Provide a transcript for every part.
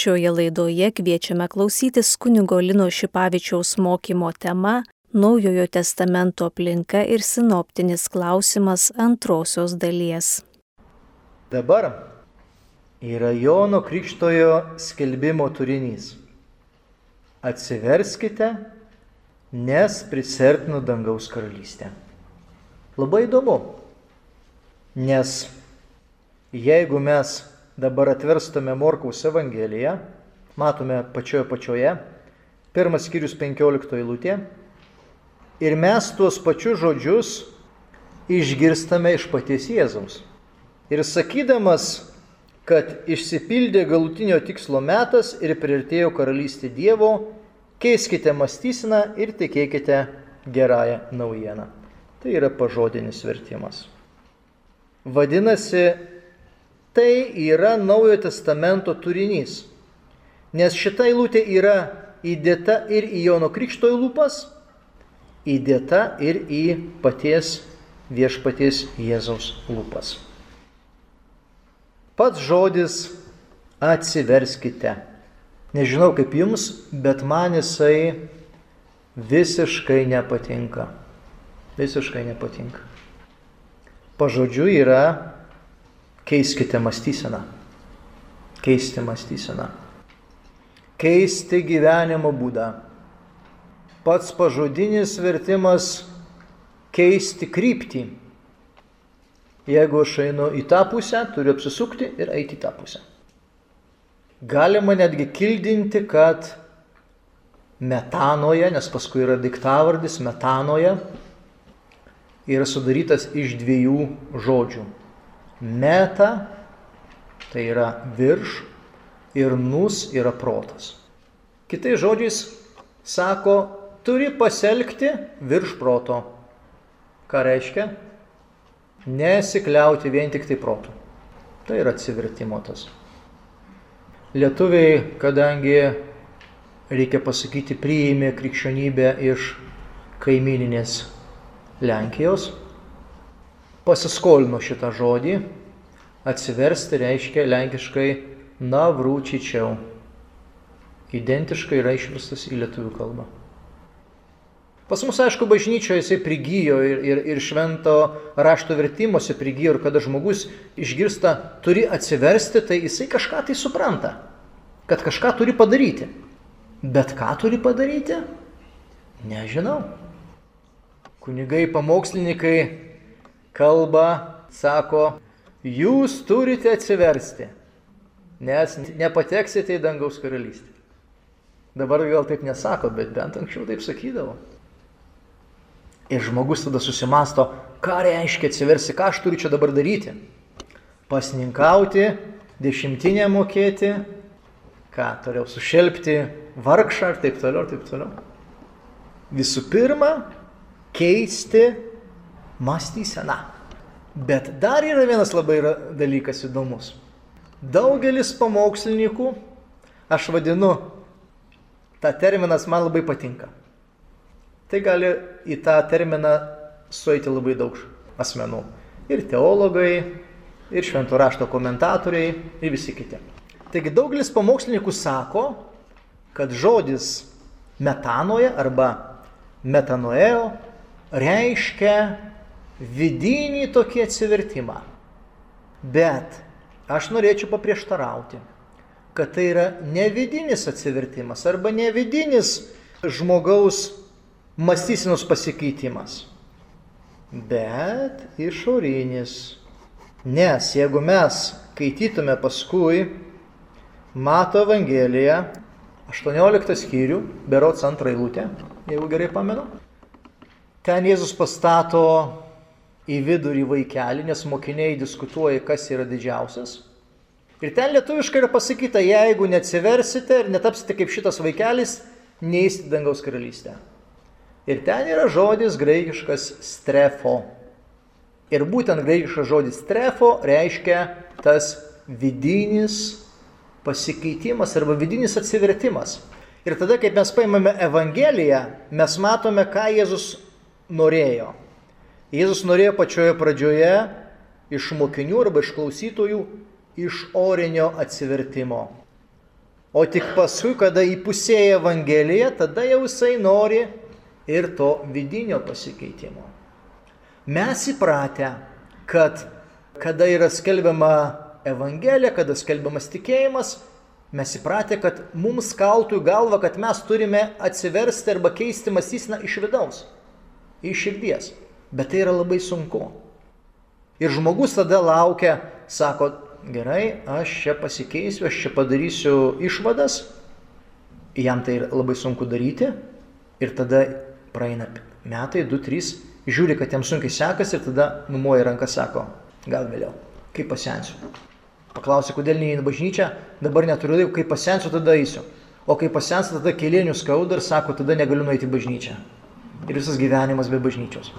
Šioje laidoje kviečiame klausytis kunigo Lino Šipavičiaus mokymo tema Naujojo testamento aplinka ir sinoptinis klausimas antrosios dalies. Dabar yra Jono Krikštojo skelbimo turinys. Atsiverskite, nes prisertinu dangaus karalystę. Labai įdomu, nes jeigu mes dabar atverstume Morkaus Evangeliją, matome pačioje pačioje, pirmas skyrius 15 eilutė, ir mes tuos pačius žodžius išgirstame iš paties Jėzaus. Ir sakydamas, kad išsipildė galutinio tikslo metas ir priartėjo karalystė Dievo, keiskite mąstyseną ir tikėkite gerąją naujieną. Tai yra pažodinis vertimas. Vadinasi, Tai yra Naujojo testamento turinys. Nes šita eilutė yra įdėta ir į Jono Krikšto lūpas, įdėta ir į paties viešpaties Jėzaus lūpas. Pats žodis atsiverskite. Nežinau kaip jums, bet man jisai visiškai nepatinka. Visiškai nepatinka. Pažodžiu yra Keiskite mąstyseną. Keisti mąstyseną. Keisti gyvenimo būdą. Pats pažodinis vertimas keisti kryptį. Jeigu aš einu į tą pusę, turiu apsisukti ir eiti į tą pusę. Galima netgi kildinti, kad metanoje, nes paskui yra diktavardis metanoje, yra sudarytas iš dviejų žodžių Meta tai yra virš ir nus yra protas. Kitais žodžiais sako, turi pasielgti virš proto. Ką reiškia? Nesikliauti vien tik tai protų. Tai yra atsivertimo tas. Lietuviai, kadangi reikia pasakyti, priėmė krikščionybę iš kaimininės Lenkijos, pasiskolino šitą žodį. Atsiversti reiškia lenkiškai navrūčičiau. Identiškai yra išverstas į lietuvių kalbą. Pas mus, aišku, bažnyčioje jisai prigijo ir, ir, ir švento rašto vertimuose prigijo ir kada žmogus išgirsta, turi atsiversti, tai jisai kažką tai supranta, kad kažką turi padaryti. Bet ką turi padaryti? Nežinau. Kunigai, pamokslininkai kalba, sako, jūs turite atsiversti, nes nepateksite į dangaus karalystę. Dabar gal taip nesako, bet bent anksčiau taip sakydavo. Ir žmogus tada susimasto, ką reiškia atsiversi, ką aš turiu čia dabar daryti. Pasninkauti, dešimtinę mokėti, ką toliau sušelbti vargšą ir taip toliau, ir taip toliau. Visų pirma, keisti mąstysena. Bet dar yra vienas labai dalykas įdomus. Daugelis pamokslininkų, aš vadinu, tą terminas man labai patinka. Tai gali į tą terminą sueiti labai daug asmenų. Ir teologai, ir šventų rašto komentatoriai, ir visi kiti. Taigi daugelis pamokslininkų sako, kad žodis metanoje arba metanoeo reiškia vidinį tokį atsivertimą. Bet aš norėčiau paprieštarauti, kad tai yra ne vidinis atsivertimas arba ne vidinis žmogaus mąstysenos pasikeitimas, bet išorinis. Nes jeigu mes skaitytume paskui Mato Evangeliją, 18 skyrių, berots antrą eilutę, jeigu gerai pamenu, ten Jėzus pastato į vidurį vaikelį, nes mokiniai diskutuoja, kas yra didžiausias. Ir ten lietuviškai yra pasakyta, jeigu neatsiversite ir netapsite kaip šitas vaikelis, neįsite dangaus karalystę. Ir ten yra žodis graikiškas strefo. Ir būtent graikiškas žodis strefo reiškia tas vidinis pasikeitimas arba vidinis atsivertimas. Ir tada, kai mes paimame Evangeliją, mes matome, ką Jėzus norėjo. Jėzus norėjo pačioje pradžioje iš mokinių arba iš klausytojų iš orinio atsivertimo. O tik paskui, kada įpusėja Evangelija, tada jau jisai nori ir to vidinio pasikeitimo. Mes įpratę, kad kada yra skelbiama Evangelija, kada skelbiamas tikėjimas, mes įpratę, kad mums kaltų į galvą, kad mes turime atsiversti arba keisti mąstyseną iš vidaus, iš širdies. Bet tai yra labai sunku. Ir žmogus tada laukia, sako, gerai, aš čia pasikeisiu, aš čia padarysiu išvadas, jam tai labai sunku daryti ir tada praeina metai, du, trys, žiūri, kad jam sunkiai sekasi ir tada numoja ranką, sako, gal vėliau, kai pasensiu. Paklausė, kodėl neįeinu bažnyčią, dabar neturiu laiko, kai pasensiu, tada eisiu. O kai pasensiu, tada kelienių skauda ir sako, tada negaliu nueiti į bažnyčią. Ir visas gyvenimas be bažnyčios.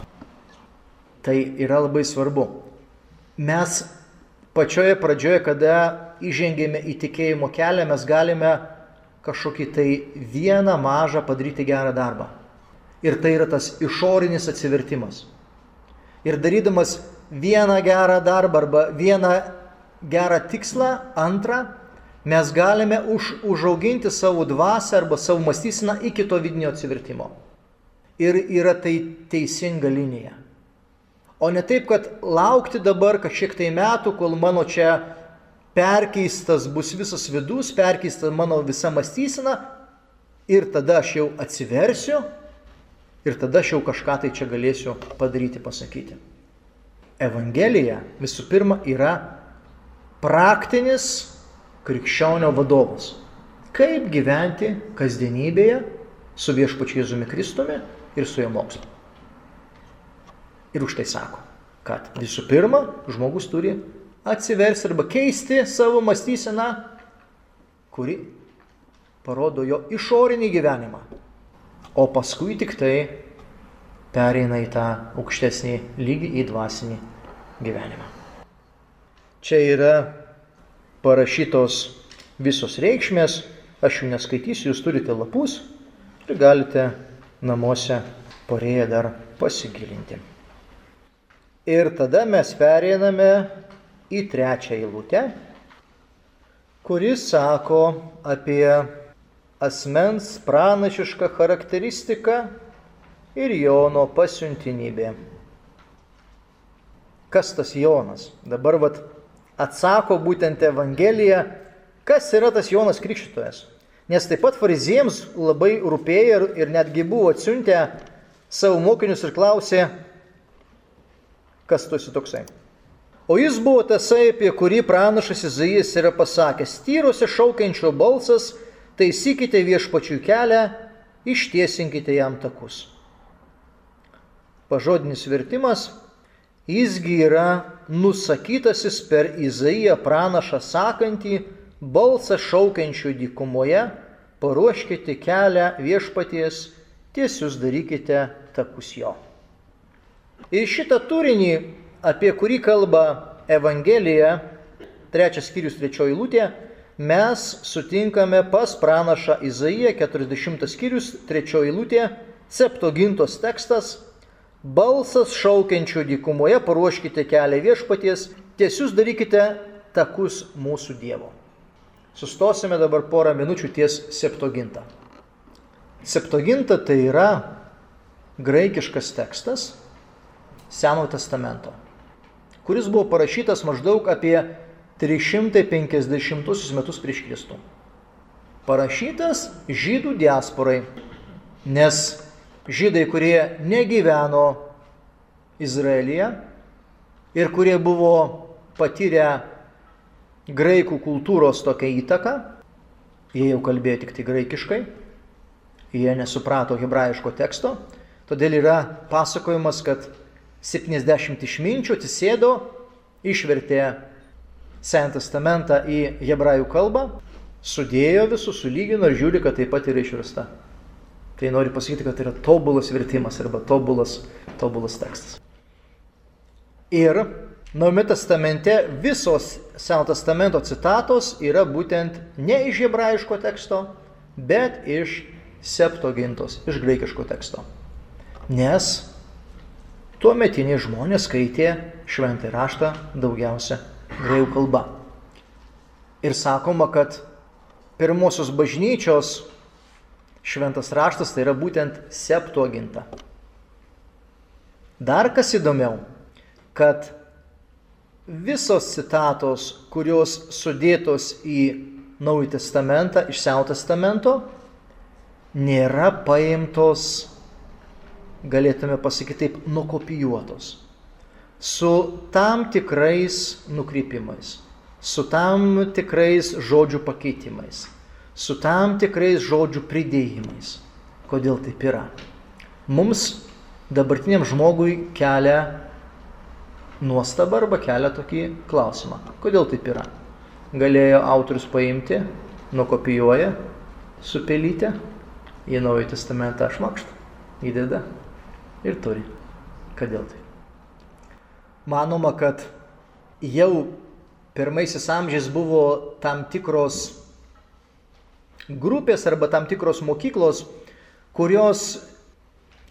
Tai yra labai svarbu. Mes pačioje pradžioje, kada įžengėme į tikėjimo kelią, mes galime kažkokį tai vieną mažą padaryti gerą darbą. Ir tai yra tas išorinis atsivertimas. Ir darydamas vieną gerą darbą arba vieną gerą tikslą, antrą, mes galime už, užauginti savo dvasę arba savo mąstyseną iki to vidinio atsivertimo. Ir yra tai teisinga linija. O ne taip, kad laukti dabar kažkiek tai metų, kol mano čia perkeistas bus visas vidus, perkeista mano visa mąstysena ir tada aš jau atsiversiu ir tada aš jau kažką tai čia galėsiu padaryti, pasakyti. Evangelija visų pirma yra praktinis krikščionio vadovas. Kaip gyventi kasdienybėje su viešpačiu Jėzumi Kristumi ir su jo mokslu. Ir už tai sako, kad visų pirma, žmogus turi atsiversti arba keisti savo mąstyseną, kuri parodo jo išorinį gyvenimą. O paskui tik tai pereina į tą aukštesnį lygį, į dvasinį gyvenimą. Čia yra parašytos visos reikšmės, aš jų neskaitysiu, jūs turite lapus ir galite namuose porėję dar pasigilinti. Ir tada mes pereiname į trečią eilutę, kuris sako apie asmens pranašišką charakteristiką ir Jono pasiuntinybė. Kas tas Jonas? Dabar vat, atsako būtent Evangelija, kas yra tas Jonas Krikščitojas. Nes taip pat fariziems labai rūpėjo ir, netgi buvo atsiuntę savo mokinius ir klausė, kas tu esi toksai. O jis buvo tasai, apie kurį pranašas Izaijas yra pasakęs, tyruose šaukiančio balsas, taisykite viešpačių kelią, ištiesinkite jam takus. Pažodinis vertimas, jisgi yra nusakytasis per Izaiją pranašą sakantį, balsą šaukiančių dykumoje, paruoškite kelią viešpaties, tiesius darykite takus jo. Ir šitą turinį, apie kurį kalba Evangelija, trečias skyrius trečioji lūtė, mes sutinkame pas pranašą Izaiją, 40 skyrius trečioji lūtė, septogintos tekstas, balsas šaukiančių dykumoje, paruoškite kelią viešpaties, tiesius darykite takus mūsų Dievo. Sustosime dabar porą minučių ties septogintą. Septoginta tai yra graikiškas tekstas, Senojo testamento, kuris buvo parašytas maždaug apie 350 metus prieš Kristų. Parašytas žydų diasporai, nes žydai, kurie negyveno Izraelyje ir kurie buvo patyrę graikų kultūros tokią įtaką, jie jau kalbėjo tik tai graikiškai, jie nesuprato hebrajiško teksto, todėl yra pasakojimas, kad 70 išminčių atsisėdo, išvertė Sentą testamentą į hebrajų kalbą, sudėjo visus, sulygino ir žiūri, kad taip pat yra išversta. Tai nori pasakyti, kad tai yra tobulas vertimas arba tobulas, tobulas tekstas. Ir Naujame testamente visos Seno testamento citatos yra būtent ne iš hebrajiško teksto, bet iš septogintos, iš graikiško teksto. Nes Tuo metiniai žmonės skaitė šventą raštą daugiausia graikų kalba. Ir sakoma, kad pirmosios bažnyčios šventas raštas, tai yra būtent septuaginta. Dar kas įdomiau, kad visos citatos, kurios sudėtos į Naują Testamentą iš Seno Testamento, nėra paimtos, galėtume pasakyti taip, nukopijuotos. Su tam tikrais nukrypimais, su tam tikrais žodžių pakeitimais, su tam tikrais žodžių pridėjimais. Kodėl taip yra? Mums dabartiniam žmogui kelia nuostabą arba kelia tokį klausimą. Kodėl taip yra? Galėjo autorius paimti, nukopijuoja su pelytė, į Naują Testamentą šmakštą, įdeda ir turi. Kodėl tai? Manoma, kad jau pirmaisiais amžiais buvo tam tikros grupės arba tam tikros mokyklos, kurios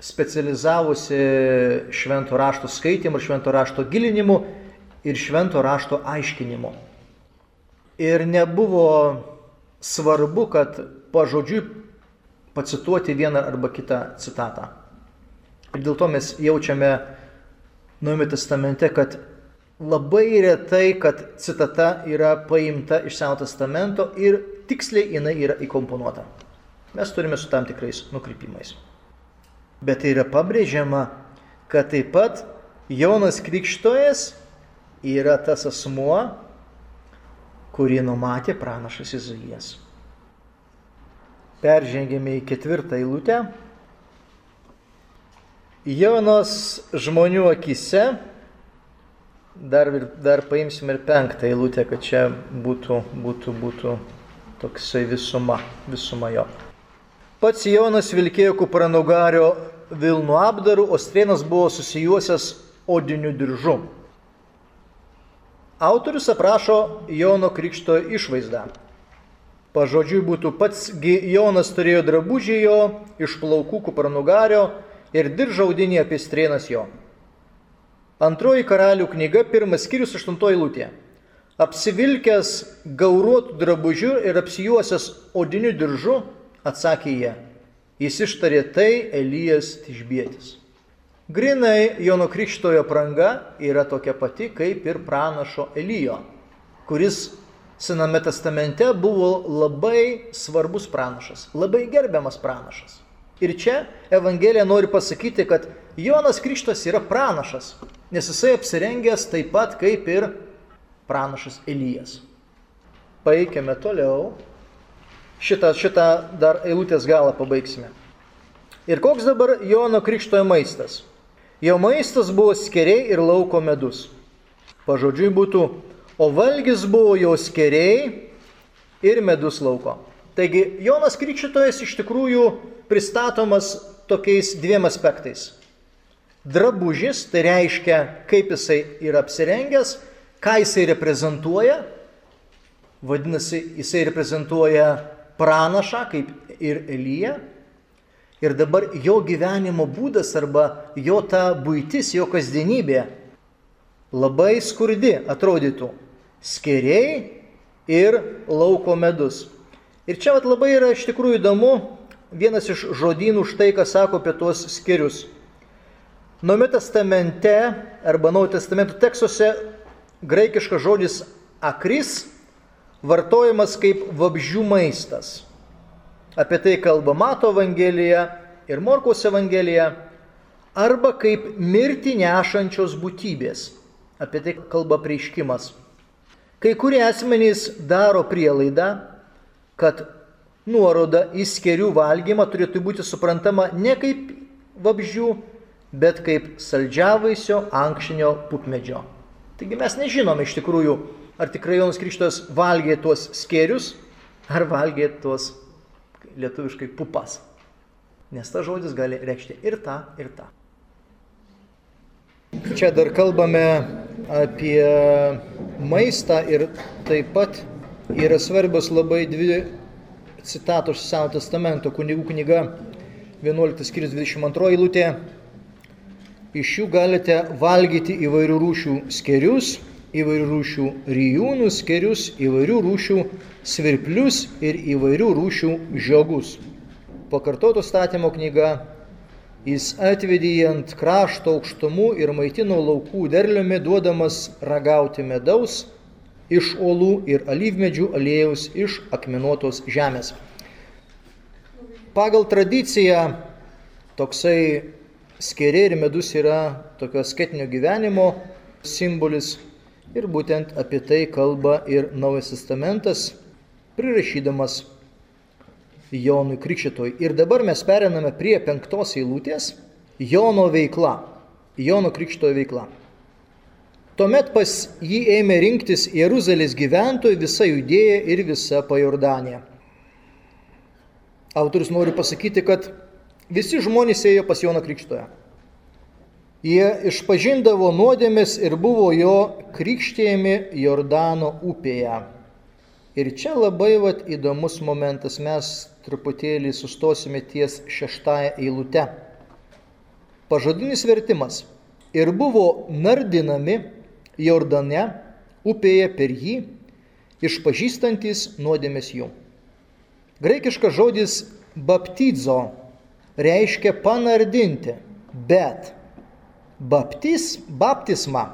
specializavosi švento rašto skaitimu, švento rašto gilinimu ir švento rašto aiškinimu. Ir nebuvo svarbu, kad pažodžiui pacituoti vieną arba kitą citatą. Ir dėl to mes jaučiame Naujame testamente, kad labai retai, kad citata yra paimta iš Seno testamento ir tiksliai jinai yra įkomponuota. Mes turime su tam tikrais nukrypimais. Bet tai yra pabrėžiama, kad taip pat Jonas Krikštojas yra tas asmuo, kurį numatė pranašas Izaijas. Peržengėme į ketvirtą eilutę. Jonas žmonių akise, dar, dar paimsim ir penktą eilutę, kad čia būtų, būtų, būtų toksai visuma, visuma jo. Pats Jonas vilkėjo kupranugario Vilnų apdarų, o strėnas buvo susijuosęs odiniu diržu. Autorius aprašo Jono Krikšto išvaizdą. Pažodžiui būtų pats Jonas turėjo drabužį jo, iš plaukų kupranugario ir diržą audinį apie strėnas jo. Antroji karalių knyga, pirmas skyrius, aštuntoji lūtė. Apsivilkęs gauruotų drabužių ir apsijuosęs odiniu diržu, Atsakė jie. Jis ištarė tai Elijas Tišbėtis. Grinai Jono Krikštojo pranga yra tokia pati kaip ir pranašo Elijo, kuris Sename testamente buvo labai svarbus pranašas, labai gerbiamas pranašas. Ir čia Evangelija nori pasakyti, kad Jonas Krikštas yra pranašas, nes jisai apsirengęs taip pat kaip ir pranašas Elijas. Paeikime toliau šitą, šitą dar eilutės galą pabaigsime. Ir koks dabar Jono Krikštojo maistas? Jo maistas buvo skeriai ir lauko medus. Pažodžiui būtų, o valgis buvo jo skeriai ir medus lauko. Taigi Jonas Krikščitojas iš tikrųjų pristatomas tokiais dviem aspektais. Drabužis, tai reiškia, kaip jisai yra apsirengęs, ką jisai reprezentuoja. Vadinasi, jisai reprezentuoja pranašą, kaip ir Elija. Ir dabar jo gyvenimo būdas arba jo ta būtis, jo kasdienybė labai skurdi atrodytų. Skeriai ir lauko medus. Ir čia vat, labai yra iš tikrųjų įdomu vienas iš žodynų štai, ką sako apie tuos skerius. Naujo testamente arba naujo testamento tekstuose graikiškas žodis akris vartojamas kaip vabžių maistas. Apie tai kalba Mato Evangelija ir Morkos Evangelija, arba kaip mirti nešančios būtybės. Apie tai kalba prieiškimas. Kai kurie asmenys daro prielaidą, kad nuoroda į skerių valgymą turėtų būti suprantama ne kaip vabžių, bet kaip saldžiavaisio ankšinio pupmedžio. Taigi mes nežinome iš tikrųjų, ar tikrai Jonas Krikštas valgė tuos skėrius, ar valgė tuos lietuviškai pupas. Nes ta žodis gali reikšti ir tą, ir tą. Čia dar kalbame apie maistą ir taip pat yra svarbios labai dvi citatos iš Seno testamento, kunigų knyga 11 skyrius 22 eilutė. Iš jų galite valgyti įvairių rūšių skerius, įvairių rūšių ryjūnus, kerius, įvairių rūšių svirplius ir įvairių rūšių žiogus. Pakartoto statymo knyga Jis atvedė jį ant krašto aukštumų ir maitino laukų derliumi, duodamas ragauti medaus iš olų ir alyvmedžių aliejaus iš akmenuotos žemės. Pagal tradiciją toksai skeri ir medus yra tokio sketinio gyvenimo simbolis ir būtent apie tai kalba ir Naujas Testamentas, prirašydamas Jonui Krikščitoj. Ir dabar mes periname prie penktos eilutės - Jono veikla. Jono Krikščitojo veikla. Tuomet pas jį ėmė rinktis Jeruzalės gyventojai, visa judėja ir visa pajordanė. Autorius nori pasakyti, kad visi žmonės ėjo pas Joną Krikštoją. Jie išpažindavo nuodėmės ir buvo jo krikštėjami Jordano upėje. Ir čia labai vat, įdomus momentas, mes truputėlį sustosime ties šeštąją eilutę. Pažodinis vertimas. Ir buvo nardinami Jordane, upėje per jį, išpažįstantis nuodėmės jų. Graikiškas žodis baptizo reiškia panardinti, bet baptis, baptisma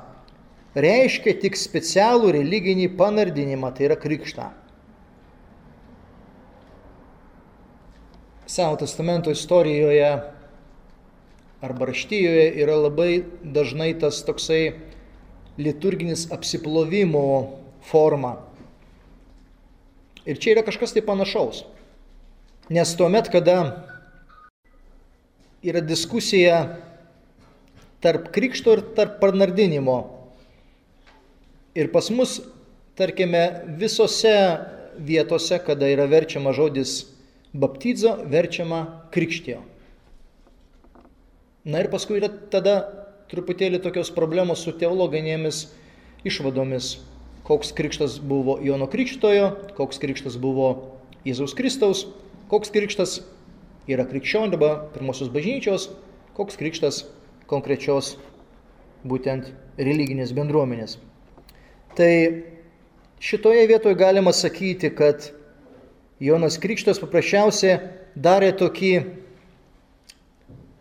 reiškia tik specialų religinį panardinimą, tai yra krikštą. Seno testamento istorijoje arba raštyjoje yra labai dažnai tas toksai liturginis apsiplovimo forma. Ir čia yra kažkas tai panašaus. Nes tuomet, kada yra diskusija tarp krikšto ir tarp parnardinimo, ir pas mus, tarkime, visose vietose, kada yra verčiama žodis baptizo verčiama krikštijo. Na ir paskui yra tada truputėlį tokios problemos su teologinėmis išvadomis, koks krikštas buvo Jono Krikštojo, koks krikštas buvo Jėzaus Kristaus, koks krikštas yra krikščionių arba pirmosios bažnyčios, koks krikštas konkrečios būtent religinės bendruomenės. Tai šitoje vietoje galima sakyti, kad Jonas Krikštas paprasčiausiai darė tokį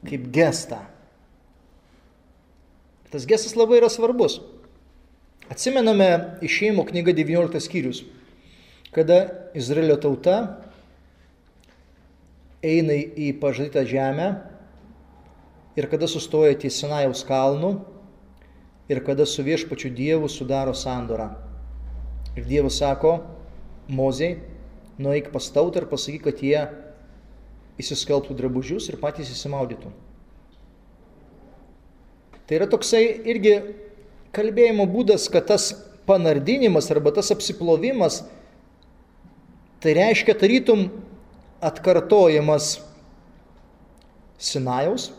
kaip gestą. Tas gestas labai yra svarbus. Atsimename išėjimo knyga 19 skyrius, kada Izraelio tauta eina į pažadytą žemę ir kada sustoja ties Sinajaus kalnu ir kada su viešpačiu Dievu sudaro sandorą. Ir Dievas sako Mozei, nueik pas tautą ir pasakyk, kad jie įsiskelbtų drabužius ir patys įsimaudytų. Tai yra toksai irgi kalbėjimo būdas, kad tas panardinimas arba tas apsiplovimas, tai reiškia tarytum atkartojimas Sinajaus.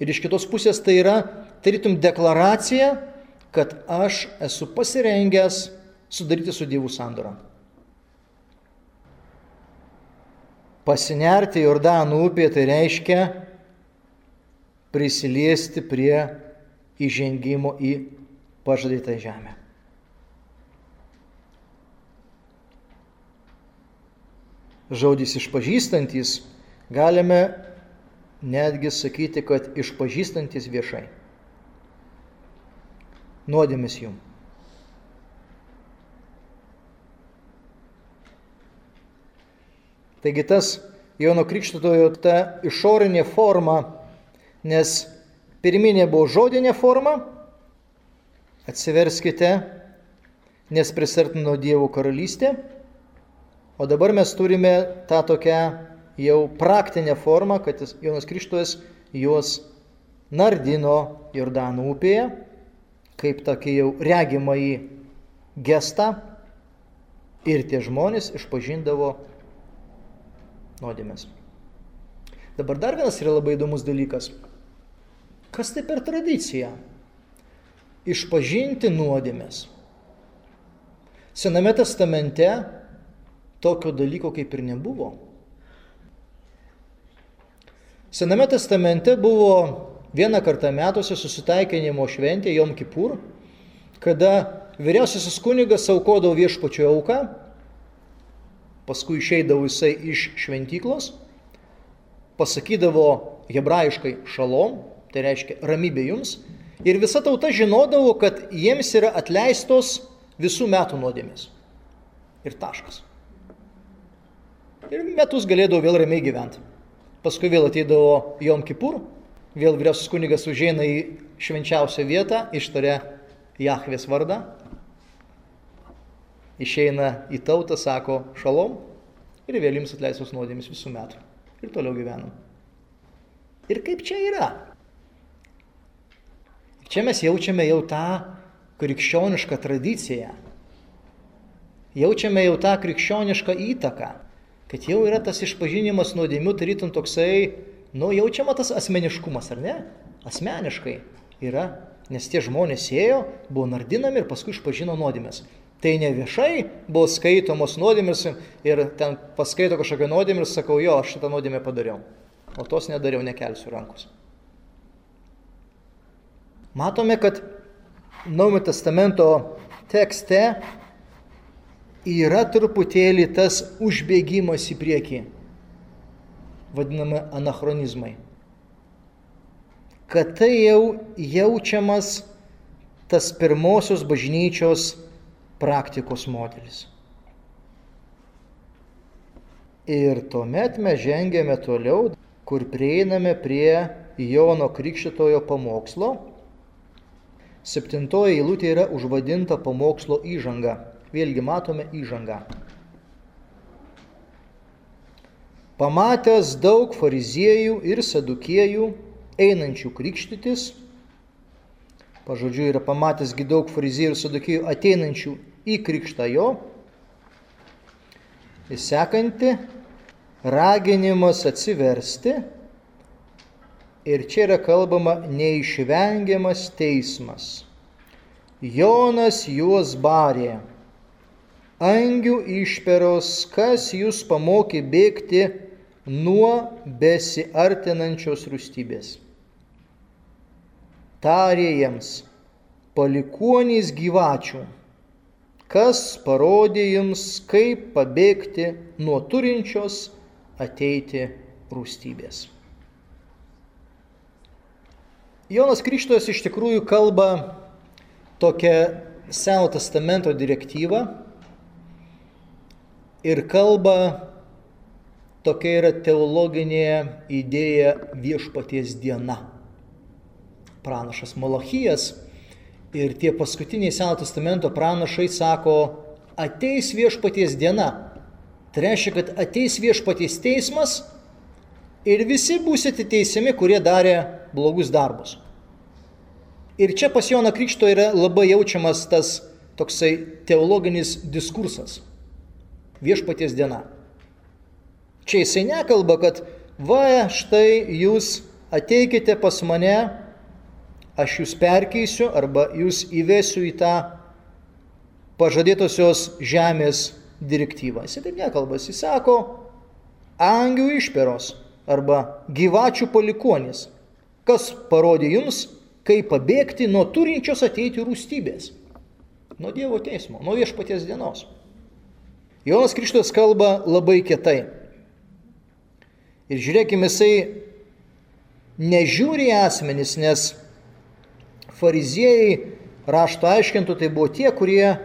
Ir iš kitos pusės tai yra tarytum deklaracija, kad aš esu pasirengęs sudaryti su Dievu sandorą. Pasinerti Jordanų upė tai reiškia prisiliesti prie įžengimo į pažadytą žemę. Žodis išpažįstantis galime netgi sakyti, kad išpažįstantis viešai. Nuodėmis jums. Taigi tas Jono Krikštitojo ta išorinė forma, nes pirminė buvo žodinė forma, atsiverskite, nes prisartino Dievo karalystė, o dabar mes turime tą tokią jau praktinę formą, kad Jonas Krikštojas juos nardino Jordano upėje, kaip tokį jau regimąjį gestą ir tie žmonės išpažindavo nuodėmės. Dabar dar vienas yra labai įdomus dalykas. Kas tai per tradicija? Išpažinti nuodėmės. Sename testamente tokio dalyko kaip ir nebuvo. Sename testamente buvo vieną kartą metuose susitaikinimo šventė Jom Kipur, kada vyriausiasis kunigas aukodavo viešpačio auką, paskui išeidavo jisai iš šventyklos, pasakydavo hebrajiškai šalom, tai reiškia ramybė jums, ir visa tauta žinodavo, kad jiems yra atleistos visų metų nuodėmės. Ir taškas. Ir metus galėdavo vėl ramiai gyventi. Paskui vėl ateidavo Jom Kipur, vėl vyriausias kunigas užeina į švenčiausią vietą, ištaria Jahvės vardą, išeina į tautą, sako šalom ir vėl jums atleistos nuodėmis visų metų. Ir toliau gyvenam. Ir kaip čia yra? Čia mes jaučiame jau tą krikščionišką tradiciją. Jaučiame jau tą krikščionišką įtaką kad jau yra tas išpažinimas nuodėmių, tarytum toksai, nu, jaučiama tas asmeniškumas, ar ne? Asmeniškai yra, nes tie žmonės ėjo, buvo nardinami ir paskui išpažino nuodėmės. Tai ne viešai buvo skaitomos nuodėmės ir ten paskaito kažkokią nuodėmę ir sakau, jo, aš šitą nuodėmę padariau. O tos nedariau, nekelsiu rankos. Matome, kad Naujojo testamento tekste yra truputėlį tas užbėgimas į priekį, vadinami anachronizmai. Kad tai jau jaučiamas tas pirmosios bažnyčios praktikos modelis. Ir tuomet mes žengėme toliau, kur prieiname prie Jono Krikštitojo pamokslo. Septintoji eilutė yra užvadinta pamokslo įžanga. Vėlgi matome įžangą. Pamatęs daug fariziejų ir sadukiejų einančių krikštytis, pažodžiu yra pamatęsgi daug fariziejų ir sadukiejų ateinančių į krikštą jo, įsekanti raginimas atsiversti ir čia yra kalbama neišvengiamas teismas. Jonas juos barė angių išperos, kas jūs pamokė bėgti nuo besiartinančios rūstybės. Tarė jiems, palikuonys gyvačių, kas parodė jums, kaip pabėgti nuo turinčios ateiti rūstybės. Jonas Krikštojas iš tikrųjų kalba tokią Seno testamento direktyvą, ir kalba tokia yra teologinė idėja viešpaties diena. Pranašas Malachijas ir tie paskutiniai Seno testamento pranašai sako, ateis viešpaties diena. Tai reiškia, kad ateis viešpaties teismas ir visi būsite teisiami, kurie darė blogus darbus. Ir čia pas Joną Krikšto yra labai jaučiamas tas toksai teologinis diskursas viešpaties diena. Čia jisai nekalba, kad va, štai jūs ateikite pas mane, aš jūs perkeisiu arba jūs įvesiu į tą pažadėtosios žemės direktyvą. Jis taip nekalba, jis sako, angių išperos arba gyvačių palikonis, kas parodė jums, kaip pabėgti nuo turinčios ateiti rūstybės, nuo Dievo teismo, nuo viešpaties dienos. Jonas Krikštas kalba labai kietai. Ir žiūrėkime, jisai nežiūri į asmenis, nes fariziejai rašto aiškintų, tai buvo tie, kurie,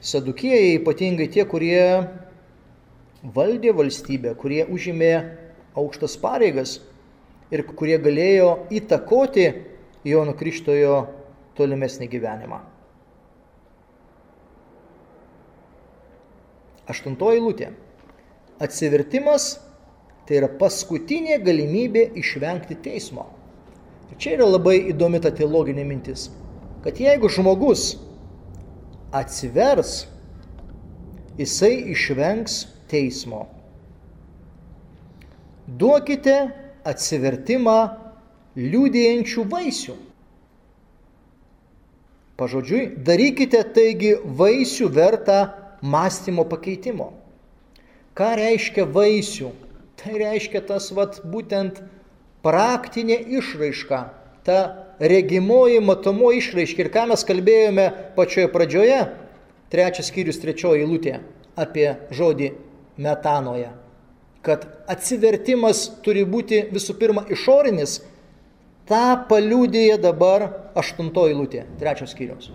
sadukėjai, ypatingai tie, kurie valdė valstybę, kurie užėmė aukštas pareigas ir kurie galėjo įtakoti Jono Krikštojo tolimesnį gyvenimą. Aštuntoji lūtė. Atsivertimas tai yra paskutinė galimybė išvengti teismo. Ir čia yra labai įdomi ta teologinė mintis, kad jeigu žmogus atsivers, jisai išvengs teismo. Duokite atsivertimą liūdėjančių vaisių. Pažodžiui, darykite taigi vaisių vertą mąstymo pakeitimo. Ką reiškia vaisių? Tai reiškia tas vat būtent praktinė išraiška, ta regimoji matomo išraiškė. Ir ką mes kalbėjome pačioje pradžioje, trečias skyrius, trečioji eilutė apie žodį metanoje. Kad atsivertimas turi būti visų pirma išorinis, tą paliūdėja dabar aštuntoji eilutė, trečios skyrius.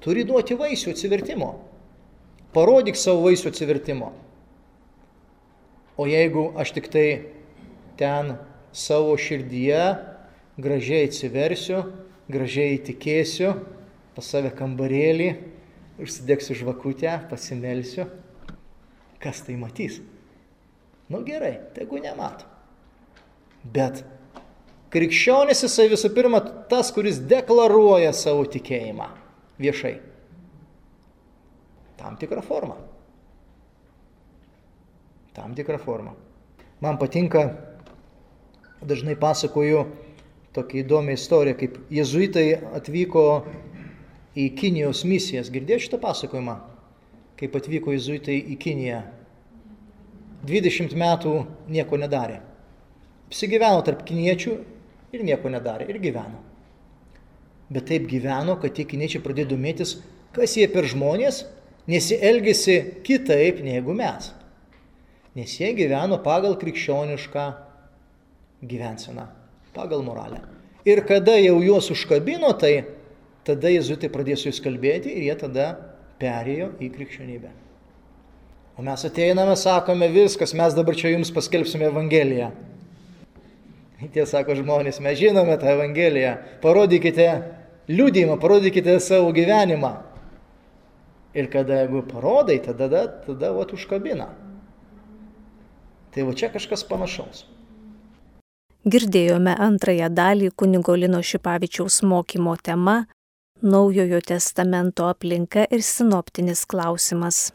Turi duoti vaisių atsivertimo. Parodyk savo vaisių atsivertimo. O jeigu aš tik tai ten savo širdyje gražiai atsiversiu, gražiai įtikėsiu, pas save kambarėlį, užsidegsiu žvakutę, pasimelsiu, kas tai matys? Nu gerai, tegu nemato. Bet krikščionis jisai visų pirma tas, kuris deklaruoja savo tikėjimą viešai. Tam tikrą formą. Tam tikrą formą. Man patinka, dažnai pasakoju tokia įdomi istorija, kaip jezuitai atvyko į Kinijos misijas. Girdėjai šitą pasakojimą? Kaip atvyko jezuitai į Kiniją. 20 metų nieko nedarė. Apsigyveno tarp kiniečių ir nieko nedarė. Ir gyveno. Bet taip gyveno, kad tie kiniečiai pradėjo domėtis, kas jie per žmonės, nes jie elgėsi kitaip negu mes. Nes jie gyveno pagal krikščionišką gyvenseną pagal moralę. Ir kada jau juos užkabino, tai tada jezuitai pradėjo su jais kalbėti ir jie tada perėjo į krikščionybę. O mes ateiname, sakome viskas, mes dabar čia jums paskelbsime Evangeliją. Tie sako žmonės, mes žinome tą Evangeliją, parodykite liūdėjimą, parodykite savo gyvenimą. Ir kada jeigu parodai, tada, tada, tada vat užkabina. Tai va čia kažkas panašaus. Girdėjome antrąją dalį kunigo Lino Šipavičiaus mokymo tema Naujojo testamento aplinka ir sinoptinis klausimas.